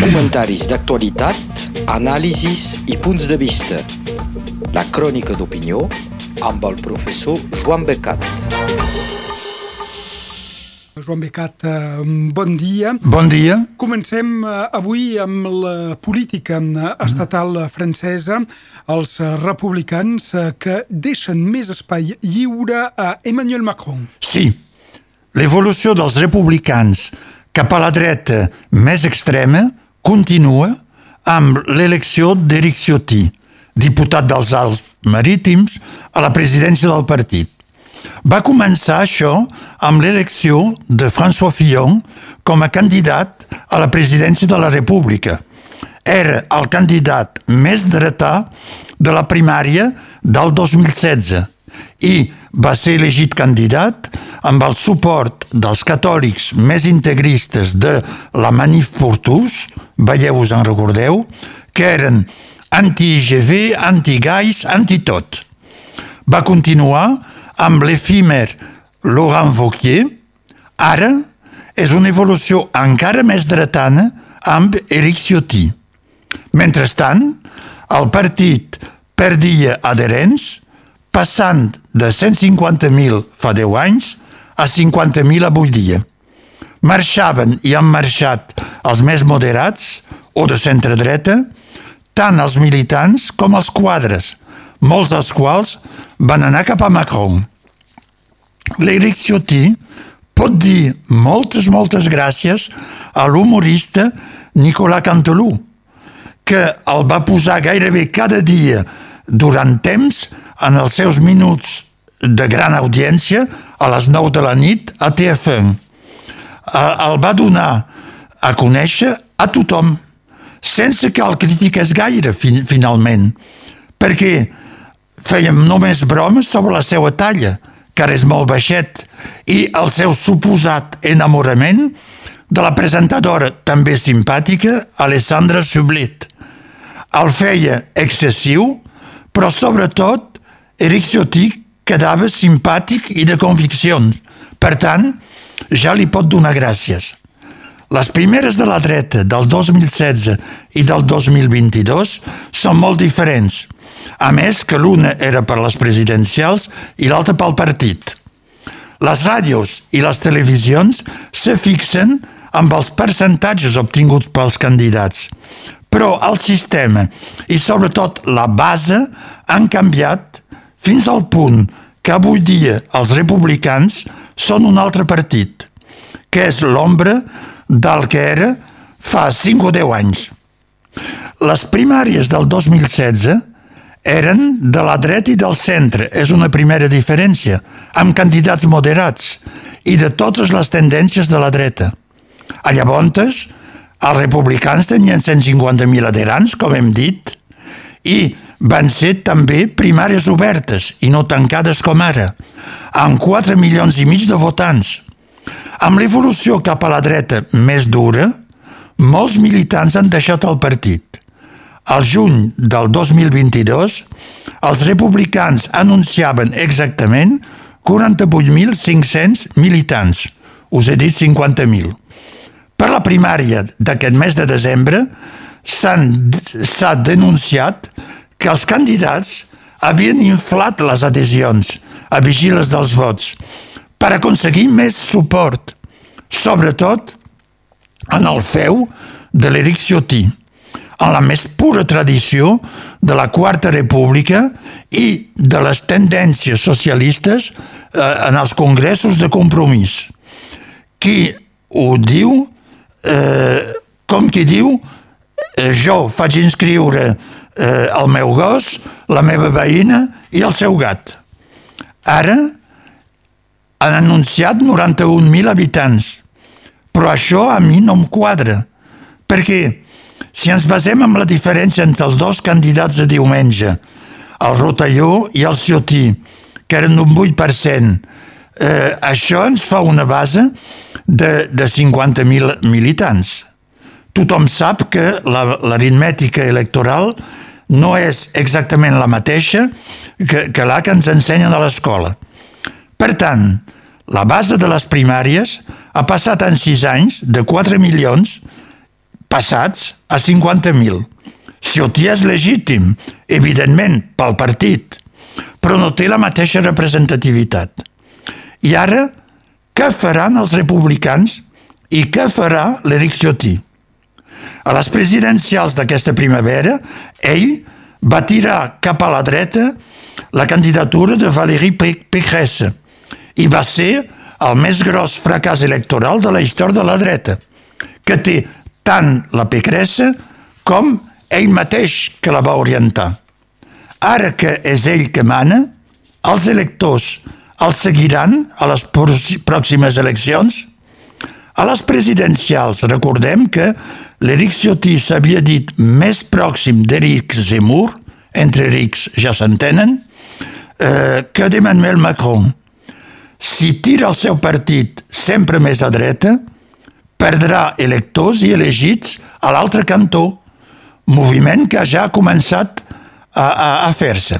Comentaris d'actualitat, anàlisis i punts de vista. La crònica d'opinió amb el professor Joan Becat. Joan Becat, eh, bon dia. Bon dia. Comencem eh, avui amb la política eh, estatal francesa, els republicans que deixen més espai lliure a Emmanuel Macron. Sí, l'evolució dels republicans cap a la dreta més extrema continua amb l'elecció d'Eric Ciotti, diputat dels Alts Marítims, a la presidència del partit. Va començar això amb l'elecció de François Fillon com a candidat a la presidència de la República. Era el candidat més dretà de la primària del 2016 i va ser elegit candidat amb el suport dels catòlics més integristes de la Manif pour tous, veieu-vos en recordeu, que eren anti-IGV, anti-gais, anti-tot. Va continuar amb l'efímer Laurent Wauquiez, ara és una evolució encara més dretana amb Eric Ciotti. Mentrestant, el partit perdia adherents, passant de 150.000 fa 10 anys a 50.000 avui dia. Marxaven i han marxat els més moderats o de centre-dreta, tant els militants com els quadres, molts dels quals van anar cap a Macron. L'Eric Ciotti pot dir moltes, moltes gràcies a l'humorista Nicolas Cantelou, que el va posar gairebé cada dia durant temps en els seus minuts de gran audiència a les 9 de la nit a TF1. El va donar a conèixer a tothom, sense que el critiqués gaire, fin finalment, perquè fèiem només bromes sobre la seva talla, que és molt baixet, i el seu suposat enamorament de la presentadora també simpàtica Alessandra Sublit. El feia excessiu, però sobretot Eric Ciotti quedava simpàtic i de conviccions. Per tant, ja li pot donar gràcies. Les primeres de la dreta del 2016 i del 2022 són molt diferents, a més que l'una era per les presidencials i l'altra pel partit. Les ràdios i les televisions se fixen amb els percentatges obtinguts pels candidats, però el sistema i sobretot la base han canviat fins al punt que avui dia els republicans són un altre partit, que és l'ombra del que era fa 5 o 10 anys. Les primàries del 2016 eren de la dreta i del centre, és una primera diferència, amb candidats moderats i de totes les tendències de la dreta. A llavors, els republicans tenien 150.000 adherents, com hem dit, i van ser també primàries obertes i no tancades com ara, amb 4 milions i mig de votants. Amb l'evolució cap a la dreta més dura, molts militants han deixat el partit. Al juny del 2022, els republicans anunciaven exactament 48.500 militants. Us he dit 50.000. Per la primària d'aquest mes de desembre s'ha denunciat que els candidats havien inflat les adhesions a vigiles dels vots per aconseguir més suport, sobretot en el feu de l'Eric Ciotti, en la més pura tradició de la Quarta República i de les tendències socialistes eh, en els congressos de compromís. Qui ho diu, eh, com qui diu, eh, jo faig inscriure el meu gos, la meva veïna i el seu gat. Ara han anunciat 91.000 habitants, però això a mi no em quadra, perquè si ens basem en la diferència entre els dos candidats de diumenge, el Rotalló i el Ciotí, que eren un 8%, eh, això ens fa una base de, de 50.000 militants. Tothom sap que l'aritmètica la, electoral no és exactament la mateixa que, que la que ens ensenyen a l'escola. Per tant, la base de les primàries ha passat en sis anys de 4 milions passats a 50.000. Ciotti és legítim, evidentment, pel partit, però no té la mateixa representativitat. I ara, què faran els republicans i què farà l'Eric Ciotti? A les presidencials d'aquesta primavera, ell va tirar cap a la dreta la candidatura de Valérie Pécresse i va ser el més gros fracàs electoral de la història de la dreta, que té tant la Pécresse com ell mateix que la va orientar. Ara que és ell que mana, els electors el seguiran a les pròximes eleccions? A les presidencials recordem que l'Eric Ciotti s'havia dit més pròxim d'Eric Zemmour, entre Erics ja s'entenen, eh, que d'Emmanuel Macron. Si tira el seu partit sempre més a dreta, perdrà electors i elegits a l'altre cantó, moviment que ja ha començat a, a, a fer-se.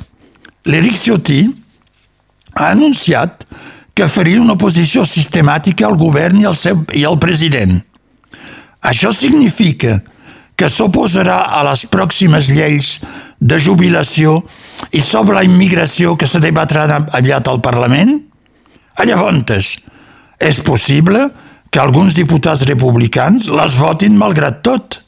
L'Eric Ciotti ha anunciat que faria una oposició sistemàtica al govern i al, seu, i al president. Això significa que s'oposarà a les pròximes lleis de jubilació i sobre la immigració que se debatran aviat al Parlament? A llavors, és possible que alguns diputats republicans les votin malgrat tot,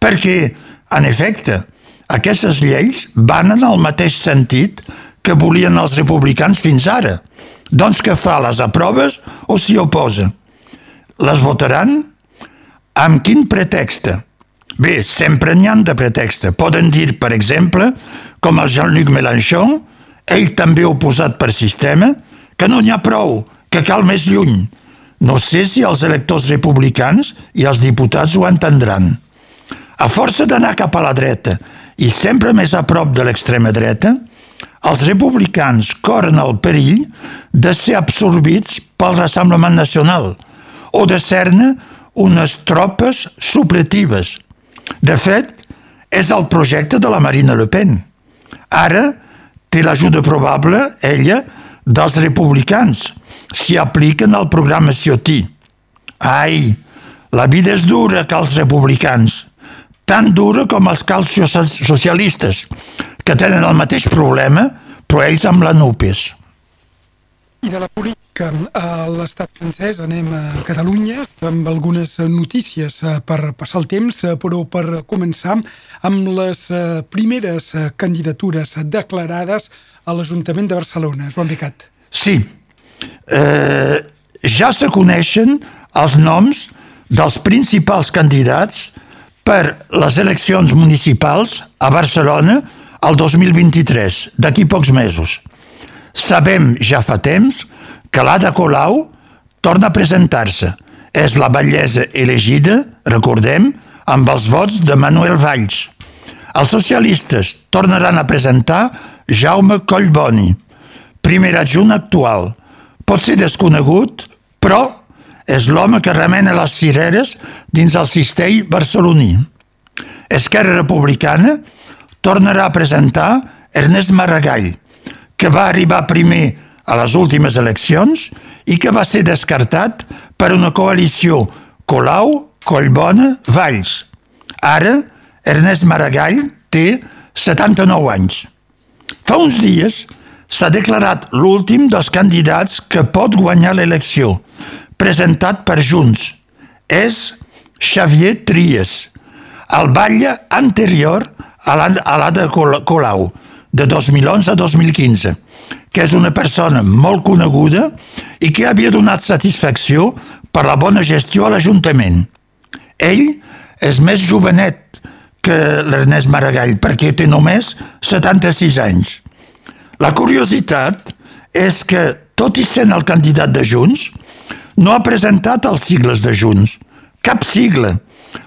perquè, en efecte, aquestes lleis van en el mateix sentit que volien els republicans fins ara. Doncs que fa? Les aproves o s'hi oposa? Les votaran? Amb quin pretext? Bé, sempre n'hi han de pretext. Poden dir, per exemple, com el Jean-Luc Mélenchon, ell també oposat per sistema, que no n'hi ha prou, que cal més lluny. No sé si els electors republicans i els diputats ho entendran. A força d'anar cap a la dreta i sempre més a prop de l'extrema dreta, els republicans corren el perill de ser absorbits pel Rassemblement Nacional o de ser-ne unes tropes supletives. De fet, és el projecte de la Marina Le Pen. Ara té l'ajuda probable, ella, dels republicans, si apliquen el programa Ciotti. Ai, la vida és dura que els republicans, tan dura com els cals socialistes, que tenen el mateix problema, però ells amb la NUPES. I de la política a l'estat francès anem a Catalunya amb algunes notícies eh, per passar el temps, eh, però per començar amb les eh, primeres candidatures declarades a l'Ajuntament de Barcelona. Joan Becat. Sí, eh, ja se coneixen els noms dels principals candidats per les eleccions municipals a Barcelona el 2023, d'aquí pocs mesos. Sabem ja fa temps que l'Ada Colau torna a presentar-se. És la bellesa elegida, recordem, amb els vots de Manuel Valls. Els socialistes tornaran a presentar Jaume Collboni, primer adjunt actual. Pot ser desconegut, però és l'home que remena les cireres dins el cistell barceloní. Esquerra Republicana tornarà a presentar Ernest Maragall, que va arribar primer a les últimes eleccions i que va ser descartat per una coalició Colau, Collbona, Valls. Ara, Ernest Maragall té 79 anys. Fa uns dies s'ha declarat l'últim dels candidats que pot guanyar l'elecció, presentat per Junts. És Xavier Trias, el batlle anterior a l'Ada Colau, de 2011 a 2015, que és una persona molt coneguda i que havia donat satisfacció per la bona gestió a l'Ajuntament. Ell és més jovenet que l'Ernest Maragall perquè té només 76 anys. La curiositat és que, tot i sent el candidat de Junts, no ha presentat els sigles de Junts. Cap sigle.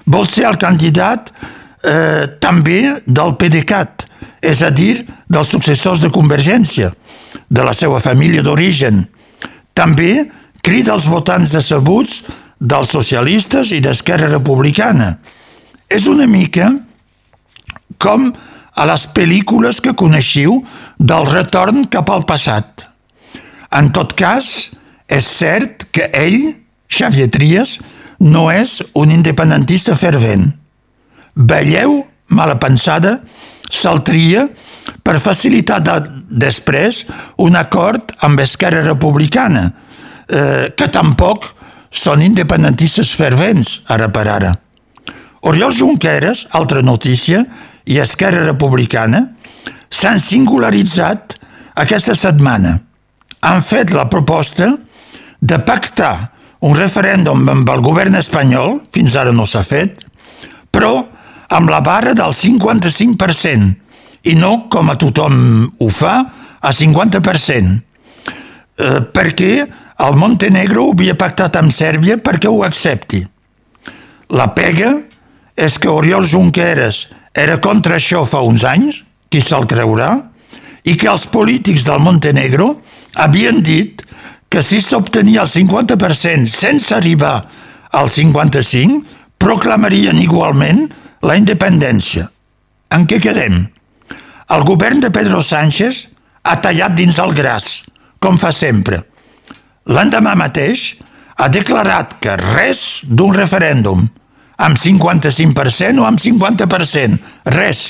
Vol ser el candidat eh, també del PDeCAT, és a dir, dels successors de Convergència, de la seva família d'origen. També crida els votants decebuts dels socialistes i d'Esquerra Republicana. És una mica com a les pel·lícules que coneixiu del retorn cap al passat. En tot cas, és cert que ell, Xavier Trias, no és un independentista fervent. veieu, mala pensada, s'altria per facilitar de, després un acord amb Esquerra Republicana, eh, que tampoc són independentistes fervents, ara per ara. Oriol Junqueras, altra notícia, i Esquerra Republicana s'han singularitzat aquesta setmana. Han fet la proposta de pactar un referèndum amb el govern espanyol, fins ara no s'ha fet, però amb la barra del 55%, i no, com a tothom ho fa, a 50%, eh, perquè el Montenegro ho havia pactat amb Sèrbia perquè ho accepti. La pega és que Oriol Junqueras era contra això fa uns anys, qui se'l creurà, i que els polítics del Montenegro havien dit que si s'obtenia el 50% sense arribar al 55%, proclamarien igualment la independència. En què quedem? El govern de Pedro Sánchez ha tallat dins el gras, com fa sempre. L'endemà mateix ha declarat que res d'un referèndum, amb 55% o amb 50%, res.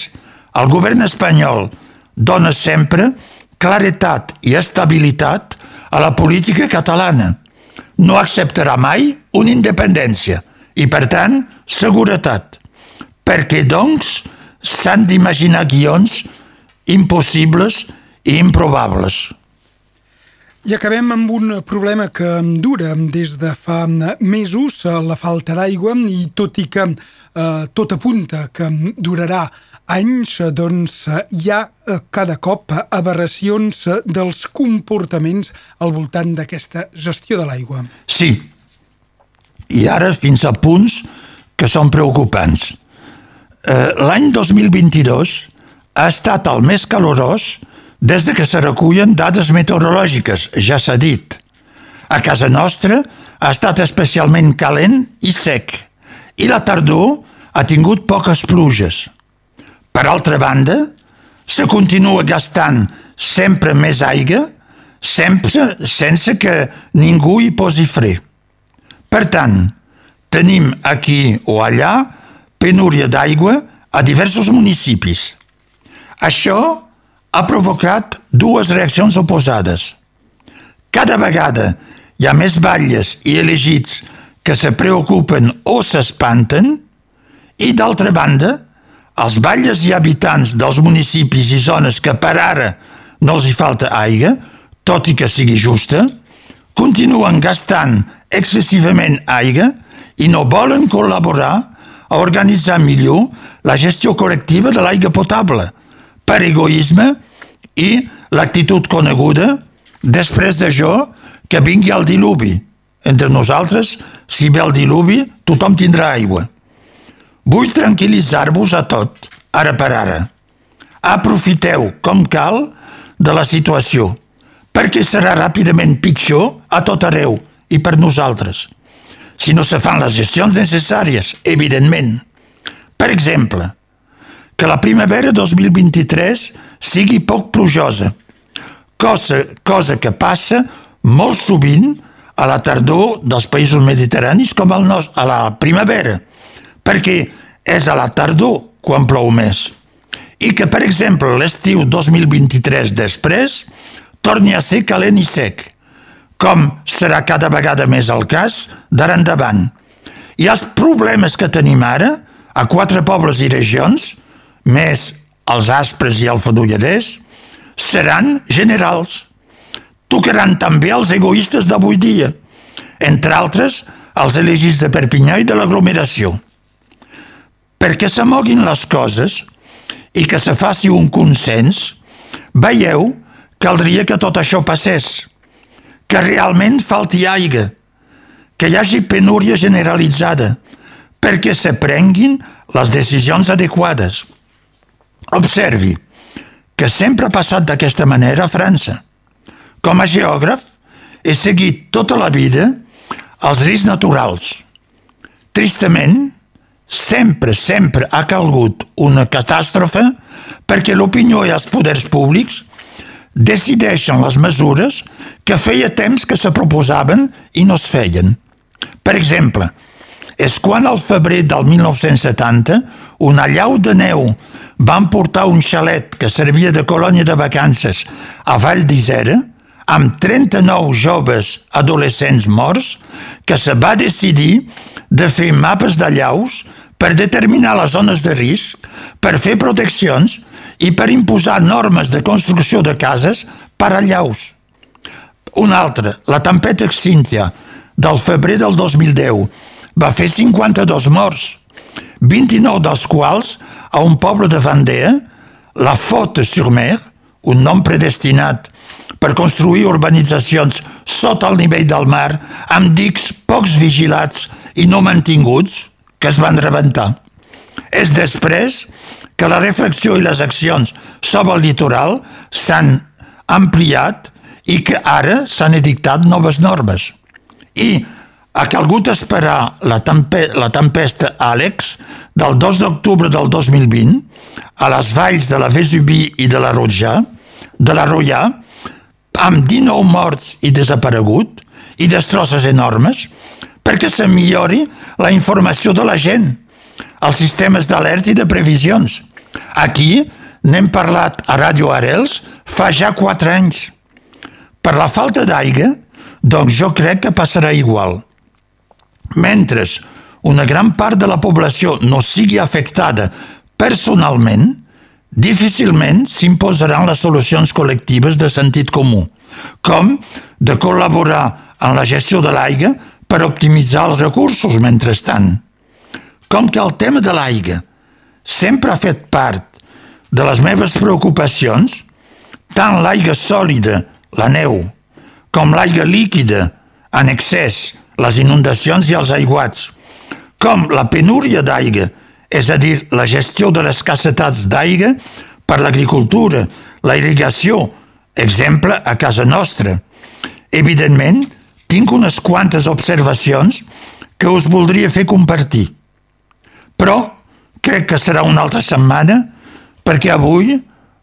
El govern espanyol dona sempre claretat i estabilitat a la política catalana. No acceptarà mai una independència i, per tant, seguretat. Perquè, doncs, s'han d'imaginar guions impossibles i improbables. I acabem amb un problema que dura des de fa mesos, la falta d'aigua, i tot i que eh, tot apunta que durarà anys, doncs hi ha eh, cada cop aberracions dels comportaments al voltant d'aquesta gestió de l'aigua. Sí, i ara fins a punts que són preocupants. Eh, L'any 2022 ha estat el més calorós des de que se recullen dades meteorològiques, ja s'ha dit. A casa nostra ha estat especialment calent i sec, i la tardor ha tingut poques pluges. Per altra banda, se continua gastant sempre més aigua, sempre sense que ningú hi posi fre. Per tant, tenim aquí o allà penúria d'aigua a diversos municipis. Això ha provocat dues reaccions oposades. Cada vegada hi ha més batlles i elegits que se preocupen o s'espanten i, d'altra banda, els batlles i habitants dels municipis i zones que per ara no els hi falta aigua, tot i que sigui justa, continuen gastant excessivament aigua i no volen col·laborar a organitzar millor la gestió col·lectiva de l'aigua potable – per egoisme i l'actitud coneguda després d'això que vingui el diluvi. Entre nosaltres, si ve el diluvi, tothom tindrà aigua. Vull tranquil·litzar-vos a tot, ara per ara. Aprofiteu, com cal, de la situació, perquè serà ràpidament pitjor a tot arreu i per nosaltres. Si no se fan les gestions necessàries, evidentment. Per exemple, que la primavera 2023 sigui poc plujosa, cosa, cosa que passa molt sovint a la tardor dels països mediterranis com el nostre, a la primavera, perquè és a la tardor quan plou més. I que, per exemple, l'estiu 2023 després torni a ser calent i sec, com serà cada vegada més el cas d'ara endavant. I els problemes que tenim ara, a quatre pobles i regions, més els aspres i el fadolladers, seran generals. Tocaran també els egoistes d'avui dia, entre altres els elegits de Perpinyà i de l'aglomeració. Perquè se moguin les coses i que se faci un consens, veieu, caldria que tot això passés, que realment falti aigua, que hi hagi penúria generalitzada, perquè se prenguin les decisions adequades. Observi que sempre ha passat d'aquesta manera a França. Com a geògraf, he seguit tota la vida els riscs naturals. Tristament, sempre, sempre ha calgut una catàstrofe perquè l'opinió i els poders públics decideixen les mesures que feia temps que se proposaven i no es feien. Per exemple, és quan al febrer del 1970 una llau de neu van portar un xalet que servia de colònia de vacances a Vall d'Isera, amb 39 joves adolescents morts, que se va decidir de fer mapes de llaus per determinar les zones de risc, per fer proteccions i per imposar normes de construcció de cases per a llaus. Un altre, la tempesta Cíntia, del febrer del 2010, va fer 52 morts, 29 dels quals a un poble de Vendée, la Faute-sur-Mer, un nom predestinat per construir urbanitzacions sota el nivell del mar amb dics pocs vigilats i no mantinguts que es van rebentar. És després que la reflexió i les accions sobre el litoral s'han ampliat i que ara s'han edictat noves normes. I ha calgut esperar la, tempe la tempesta Àlex del 2 d'octubre del 2020 a les valls de la Vesubí i de la Rojà, de la Rojà, amb 19 morts i desaparegut i destrosses enormes, perquè se millori la informació de la gent, els sistemes d'alerta i de previsions. Aquí n'hem parlat a Ràdio Arels fa ja 4 anys. Per la falta d'aigua, doncs jo crec que passarà igual. Mentre una gran part de la població no sigui afectada personalment, difícilment s'imposaran les solucions col·lectives de sentit comú, com de col·laborar en la gestió de l'aigua per optimitzar els recursos mentrestant. Com que el tema de l'aigua sempre ha fet part de les meves preocupacions, tant l'aigua sòlida, la neu, com l'aigua líquida, en excés, les inundacions i els aiguats, com la penúria d'aigua, és a dir, la gestió de les escassetats d'aigua per l'agricultura, la irrigació, exemple a casa nostra. Evidentment, tinc unes quantes observacions que us voldria fer compartir. Però crec que serà una altra setmana perquè avui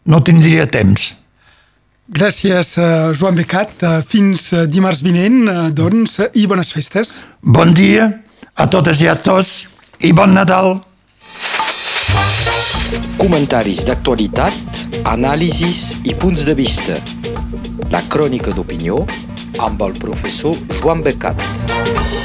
no tindria temps. Gràcies, uh, Joan Becat. Uh, fins uh, dimarts vinent, doncs, i bones festes. Bon dia a totes i a tots i bon Nadal. Comentaris d'actualitat, anàlisis i punts de vista. La crònica d'opinió amb el professor Joan Becat.